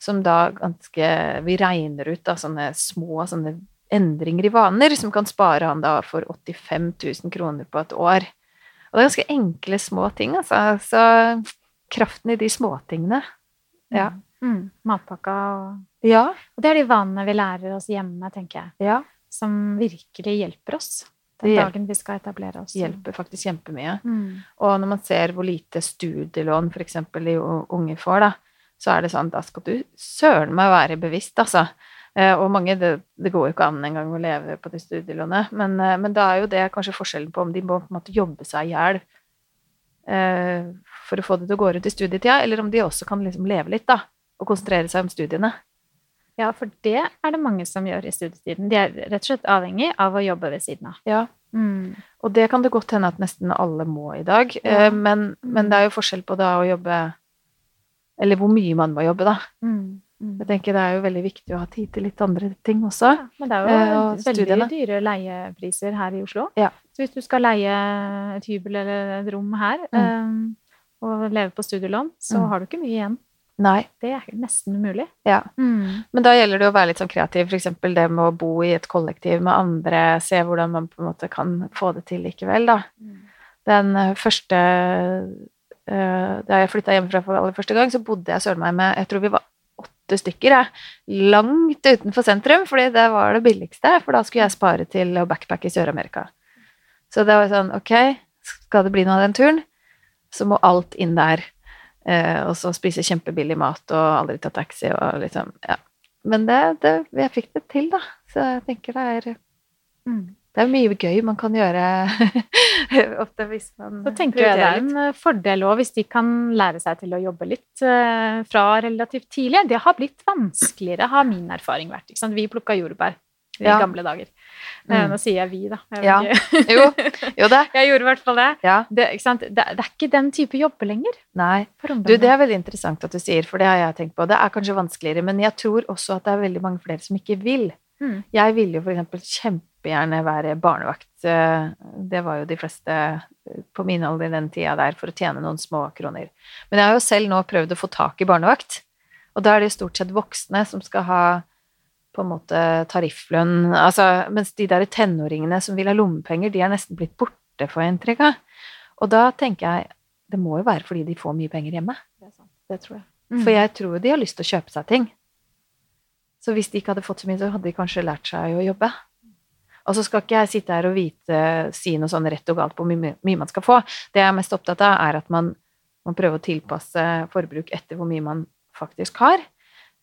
som da ganske Vi regner ut da sånne små sånne endringer i vaner som kan spare han da for 85 000 kroner på et år. Og det er ganske enkle, små ting, altså. Så kraften i de småtingene. Ja. Mm. Mm. Matpakka og Ja. Og det er de vanene vi lærer oss hjemme, tenker jeg, ja. som virkelig hjelper oss den dagen vi skal etablere oss. Hjelper faktisk kjempemye. Mm. Og når man ser hvor lite studielån f.eks. de unge får, da, så er det sånn da skal du søren meg være bevisst, altså. Eh, Og mange, det, det går jo ikke an engang å leve på de studielånet, men, eh, men da er jo det kanskje forskjellen på om de må på en måte jobbe seg i hjel eh, for å få det til å gå rundt i studietida, eller om de også kan liksom leve litt, da, og konsentrere seg om studiene. Ja, for det er det mange som gjør i studietiden. De er rett og slett avhengig av å jobbe ved siden av. Ja. Mm. Og det kan det godt hende at nesten alle må i dag, Ja. eh, men, men det er jo forskjell på da å jobbe Eller hvor mye man må jobbe, da. Mm. Mm. Jeg tenker det er jo veldig viktig å ha tid til litt andre ting også. Ja, men det er jo eh, veldig studiene. dyre leiepriser her i Oslo. Ja. Så hvis du skal leie et hybel eller et rom her eh, og leve på studielån, så Mm. har du ikke mye igjen. Nei. Det er nesten umulig. Ja. Mm. Men da gjelder det å være litt sånn kreativ, f.eks. det med å bo i et kollektiv med andre, se hvordan man på en måte kan få det til likevel, da. Den eh, første Da jeg flytta hjemmefra for aller første gang, så bodde jeg søren meg med Jeg tror vi var åtte stykker, jeg. Langt utenfor sentrum, fordi det var det billigste. For da skulle jeg spare til å backpacke i Sør-Amerika. Så det var sånn Ok, skal det bli noe av den turen, så må alt inn der. Eh, og så spise kjempebillig mat og aldri ta taxi og liksom Ja. Men det, det Jeg fikk det til, da. Så jeg tenker det er Mm. Det er mye gøy man kan gjøre (laughs) ofte hvis man Så tenker jeg det er en fordel òg hvis de kan lære seg til å jobbe litt eh, fra relativt tidlig. Det har blitt vanskeligere, har min erfaring vært. Vi plukka jordbær i Ja. gamle dager. Eh, Mm. Nå sier jeg vi, da. Jeg, Ja. Jo, jo det. (laughs) jeg gjorde i hvert fall det. Ja. Det? Det, det er ikke den type jobber lenger Nei. Du, det er veldig interessant at du sier, for det har jeg tenkt på. Det er kanskje vanskeligere, men jeg tror også at det er veldig mange flere som ikke vil. Mm. Jeg ville jo for eksempel kjempegjerne være barnevakt. Eh, Det var jo de fleste eh, på min alder den tida der for å tjene noen små kroner. Men jeg har jo selv nå prøvd å få tak i barnevakt. Og da er det stort sett voksne som skal ha på en måte tarifflønn. Altså, mens de der tenåringene som vil ha lommepenger, de er nesten blitt borte, jeg inntrykk av. Og da tenker jeg det må jo være fordi de får mye penger hjemme. Det sant. Det tror jeg. For jeg tror de har lyst til å kjøpe seg ting. Så hvis de ikke hadde fått så mye, så hadde de kanskje lært seg å jobbe. Og så skal ikke jeg sitte her og vite, si noe sånn rett og galt på hvor mye, man skal få. Det jeg er mest opptatt av, er at man, man prøver å tilpasse forbruk etter hvor mye man faktisk har.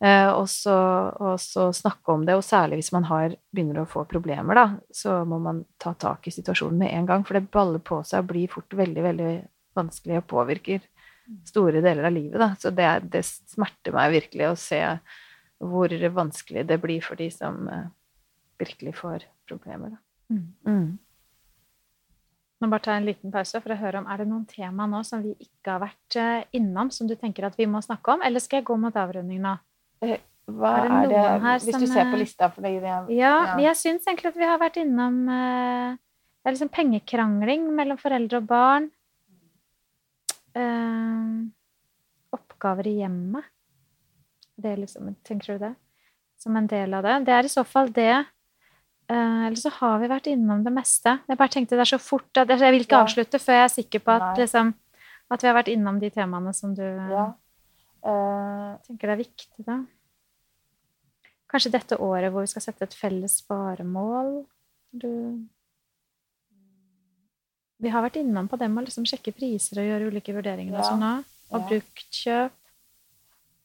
Eh, og, så, og så snakke om det, og særlig hvis man har, begynner å få problemer, da, så må man ta tak i situasjonen med en gang. For det baller på seg og blir fort veldig, veldig vanskelig og påvirker store deler av livet. Da. Så det, det smerter meg virkelig å se hvor vanskelig det blir for de som eh, virkelig får problemer. Da. Mm. Mm. Nå bare ta en liten pause for å høre om er det noen tema nå som vi ikke har vært eh, innom, som du tenker at vi må snakke om, eller skal jeg gå mot avrunding nå? Eh, hva Er det er det, her Hvis som, du ser på lista for deg, det Ja, Ja. jeg syns egentlig at vi har vært innom eh, Det er liksom pengekrangling mellom foreldre og barn. Oppgaver i hjemmet. Det liksom, tenker du det? Som en del av det. Det er i så fall det. Eh, eller så har vi vært innom det meste. Jeg bare tenkte det er så fort at Jeg vil ikke Ja. avslutte før jeg er sikker på at, liksom, at vi har vært innom de temaene som du ja. uh, tenker er viktig, da. Kanskje dette året hvor vi skal sette et felles sparemål. Du Vi har vært innom på det med å liksom sjekke priser og gjøre ulike vurderinger og Ja, sånn òg. Og ja. bruktkjøp.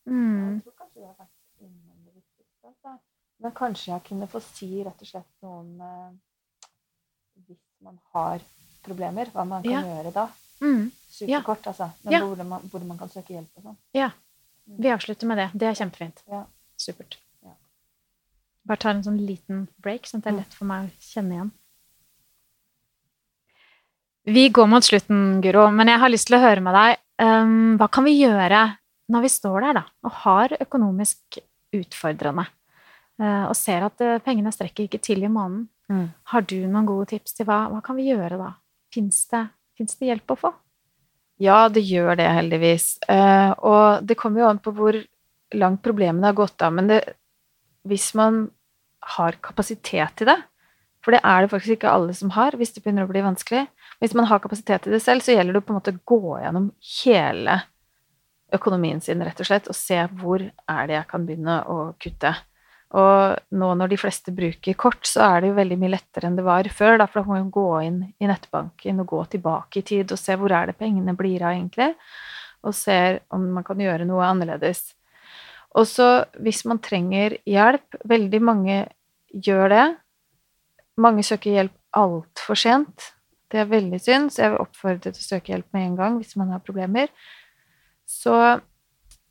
Mm. Jeg tror vi har vært innom det viktigste. Altså. Men kanskje jeg kunne få si rett og slett noe om eh, hvis man har problemer, hva man kan Ja. gjøre da. Mm. Ja. Superkort, altså. Men Ja. hvor, man, hvor man kan søke hjelp og sånn. Vi avslutter med det. Det er kjempefint. Ja. Supert. Ja. Bare tar en sånn liten break, sånn at det er Mm. lett for meg å kjenne igjen. Vi går mot slutten, Guro, men jeg har lyst til å høre med deg. Um, hva kan vi gjøre når vi står der da, og har økonomisk utfordrende, eh, og ser at eh, pengene strekker ikke til i måneden? Mm. Har du noen gode tips til hva, hva kan vi gjøre da? Fins det, det hjelp å få? Ja, det gjør det, heldigvis. Eh, og det kommer jo an på hvor langt problemene har gått av. Men det, hvis man har kapasitet til det, for det er det faktisk ikke alle som har hvis det begynner å bli vanskelig Hvis man har kapasitet til det selv, så gjelder det på en måte å gå gjennom hele økonomien sin, rett og slett, og se hvor er det jeg kan begynne å kutte. Og nå når de fleste bruker kort, så er det jo veldig mye lettere enn det var før. Da, for da kan man gå inn i nettbanken og gå tilbake i tid og se hvor er det pengene blir av, egentlig. Og ser om man kan gjøre noe annerledes. Og så hvis man trenger hjelp Veldig mange gjør det. Mange søker hjelp altfor sent. Det er veldig synd, så jeg vil oppfordre til å søke hjelp med en gang hvis man har problemer. Så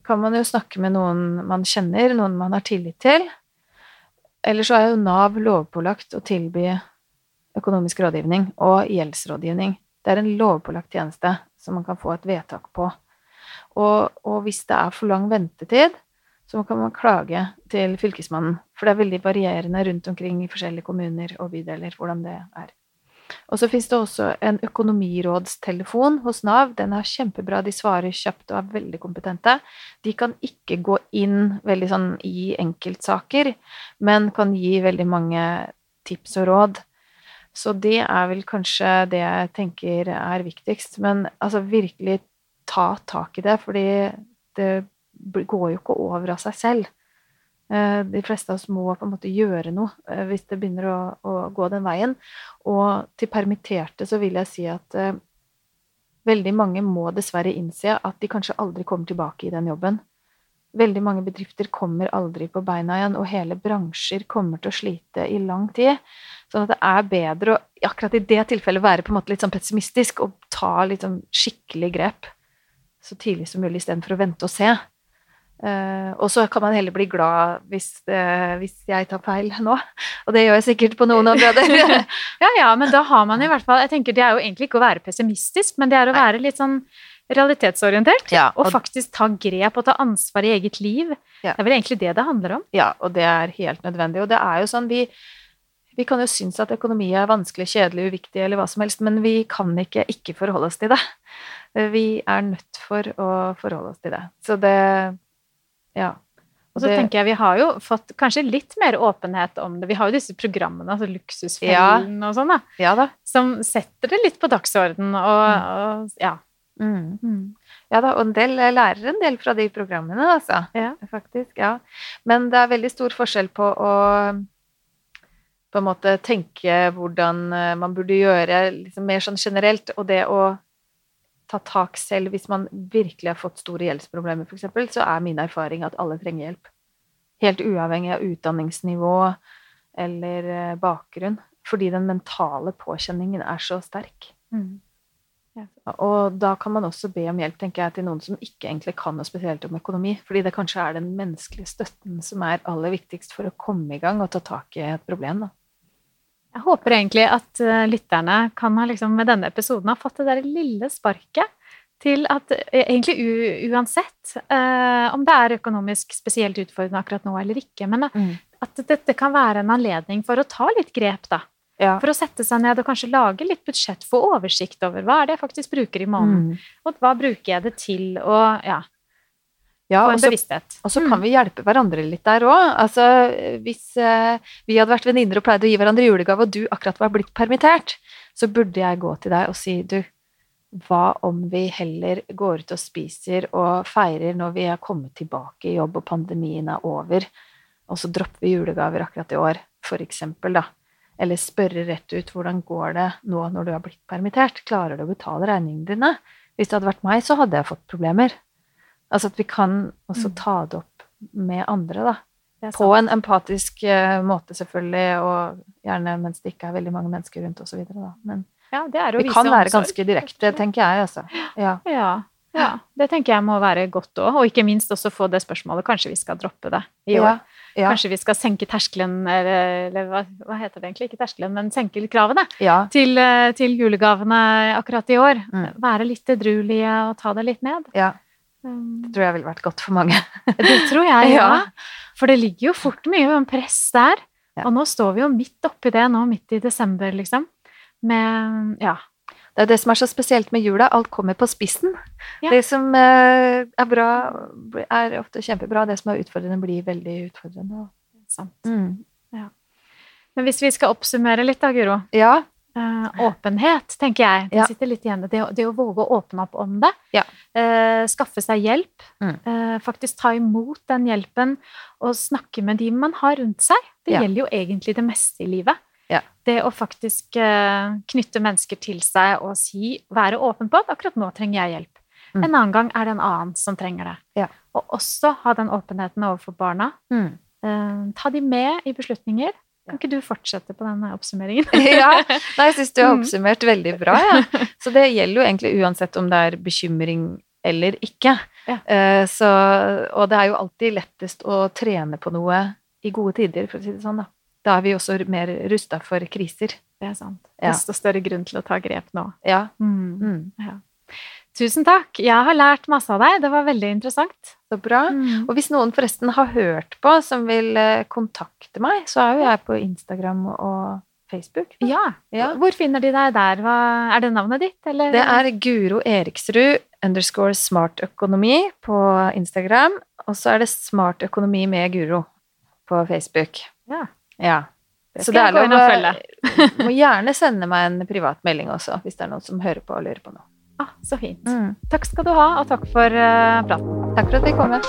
kan man jo snakke med noen man kjenner, noen man har tillit til. Eller så er jo Nav lovpålagt å tilby økonomisk rådgivning og gjeldsrådgivning. Det er en lovpålagt tjeneste som man kan få et vedtak på. Og, og hvis det er for lang ventetid, så kan man klage til Fylkesmannen. For det er veldig varierende rundt omkring i forskjellige kommuner og bydeler hvordan det er. Og så finnes det også en økonomirådstelefon hos Nav. Den er kjempebra, de svarer kjapt og er veldig kompetente. De kan ikke gå inn veldig sånn i enkeltsaker, men kan gi veldig mange tips og råd. Så det er vel kanskje det jeg tenker er viktigst. Men altså virkelig ta tak i det, fordi det går jo ikke over av seg selv. Eh, De fleste av oss må på en måte gjøre noe eh, hvis det begynner å, å gå den veien. Og til permitterte så vil jeg si at uh, veldig mange må dessverre innse at de kanskje aldri kommer tilbake i den jobben. Veldig mange bedrifter kommer aldri på beina igjen, og hele bransjer kommer til å slite i lang tid. Sånn at det er bedre å akkurat i det tilfellet være på en måte litt sånn pessimistisk og ta litt sånn skikkelig grep så tidlig som mulig istedenfor å vente og se. Eh, og så kan man heller bli glad hvis, uh, hvis jeg tar feil (laughs) nå. Og det gjør jeg sikkert på noen områder. (laughs) Ja, ja, men da har man i hvert fall Jeg tenker Det er jo egentlig ikke å være pessimistisk, men det er å være litt sånn realitetsorientert. Ja, og og- faktisk ta grep og ta ansvar i eget liv. Ja. Det er vel egentlig det det handler om. Ja, og det er helt nødvendig. Og det er jo sånn, vi, vi kan jo synes at økonomi er vanskelig, kjedelig, uviktig eller hva som helst, men vi kan ikke ikke forholde oss til det. Vi er nødt for å forholde oss til det. Så det Ja. Og så tenker jeg Vi har jo fått kanskje litt mer åpenhet om det. Vi har jo disse programmene, altså Luksusfellen og sånn, da, Ja da. som setter det litt på dagsordenen og, og Ja. Mm. Mm. Ja da, og en del jeg lærer en del fra de programmene, altså. Ja. Faktisk, ja. Men det er veldig stor forskjell på å på en måte tenke hvordan eh, man burde gjøre liksom mer sånn generelt, og det å ta tak selv hvis man virkelig har fått store gjeldsproblemer, f.eks., så er min erfaring at alle trenger hjelp. Helt uavhengig av utdanningsnivå eller eh, bakgrunn. Fordi den mentale påkjenningen er så sterk. Mm. Og da kan man også be om hjelp tenker jeg, til noen som ikke egentlig kan noe spesielt om økonomi. Fordi det kanskje er den menneskelige støtten som er aller viktigst for å komme i gang og ta tak i et problem. Da. Jeg håper egentlig at uh, lytterne kan ha liksom, med denne episoden ha fått det der lille sparket til at uh, egentlig uansett uh, om det er økonomisk spesielt utfordrende akkurat nå eller ikke, men mm. at dette kan være en anledning for å ta litt grep, da. Ja. For å sette seg ned og kanskje lage litt budsjett, få oversikt over hva er det jeg faktisk bruker i måneden, mm. og hva bruker jeg det til, og ja, ja, få en bevissthet. Og så kan mm. vi hjelpe hverandre litt der òg. Altså, hvis eh, vi hadde vært venninner og pleide å gi hverandre julegave, og du akkurat var blitt permittert, så burde jeg gå til deg og si du, hva om vi heller går ut og spiser og feirer når vi er kommet tilbake i jobb og pandemien er over, og så dropper vi julegaver akkurat i år, for eksempel, da. Eller spørre rett ut hvordan går det nå når du har blitt permittert, klarer du å betale regningene dine? Hvis det hadde vært meg, så hadde jeg fått problemer. Altså at vi kan også mm. ta det opp med andre, da. På en empatisk uh, måte, selvfølgelig, og gjerne mens det ikke er veldig mange mennesker rundt osv. Men ja, vi kan være omsorg. ganske direkte, tenker jeg, altså. Ja. ja. ja. Det tenker jeg må være godt òg, og ikke minst også få det spørsmålet kanskje vi skal droppe det i år. Ja. Kanskje vi skal senke terskelen, eller, eller hva, hva, heter det egentlig? Ikke terskelen, men senke kravene ja. til, eh, til, julegavene akkurat i år. Mm. Være litt edruelige og ta det litt ned. Ja. Um, det tror jeg ville vært godt for mange. (laughs) det tror jeg, (laughs) ja. For det ligger jo fort mye press der. Ja. Og nå står vi jo midt oppi det nå, midt i desember, liksom. Med Ja. Det er det som er så spesielt med jula. Alt kommer på spissen. Ja. Det som uh, er bra, er ofte kjempebra. Det som er utfordrende, blir veldig utfordrende. Sant. Mm. Ja. Men hvis vi skal oppsummere litt da, Guro. Ja. Uh, åpenhet, tenker jeg. Det ja. sitter litt igjen det, det, å våge å åpne opp om det. Ja. Uh, skaffe seg hjelp. Mm. Uh, faktisk ta imot den hjelpen og snakke med de man har rundt seg. Det ja. gjelder jo egentlig det meste i livet. Det å faktisk knytte mennesker til seg og si, være åpen på at 'akkurat nå trenger jeg hjelp'. Mm. En annen gang er det en annen som trenger det. Og også ha den åpenheten overfor barna. Mm. ta de med i beslutninger. Kan ikke du fortsette på denne oppsummeringen? (laughs) ja, Nei, jeg syns du har mm. oppsummert veldig bra. Ja. Så det gjelder jo egentlig uansett om det er bekymring eller ikke. Ja. Uh, så, og det er jo alltid lettest å trene på noe i gode tider, for å si det sånn. Da, da er vi også mer rusta for kriser. Det er sant. Desto større grunn til å ta grep nå. Ja. Mm. Mm. ja. Tusen takk. Jeg har lært masse av deg. Det var veldig interessant. Så bra. Mm. Og hvis noen forresten har hørt på, som vil eh, kontakte meg, så er jo jeg på Instagram og Facebook. Ja. ja. Hvor finner de deg der? Hva, er det navnet ditt, eller? Det er Guro Eriksrud underscore smartøkonomi på Instagram. Og så er det smartøkonomi med Guro på Facebook. Ja. ja. Det så det er lov å følge. følge. (laughs) må gjerne sende meg en privat melding også, hvis det er noen som hører på og lurer på noe. Ah, så fint. Mm. Takk skal du ha, og takk for uh, praten. Takk for at vi kom. Med.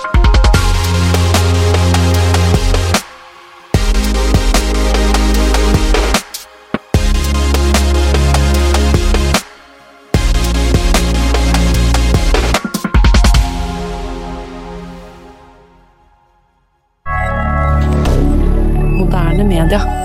Moderne media.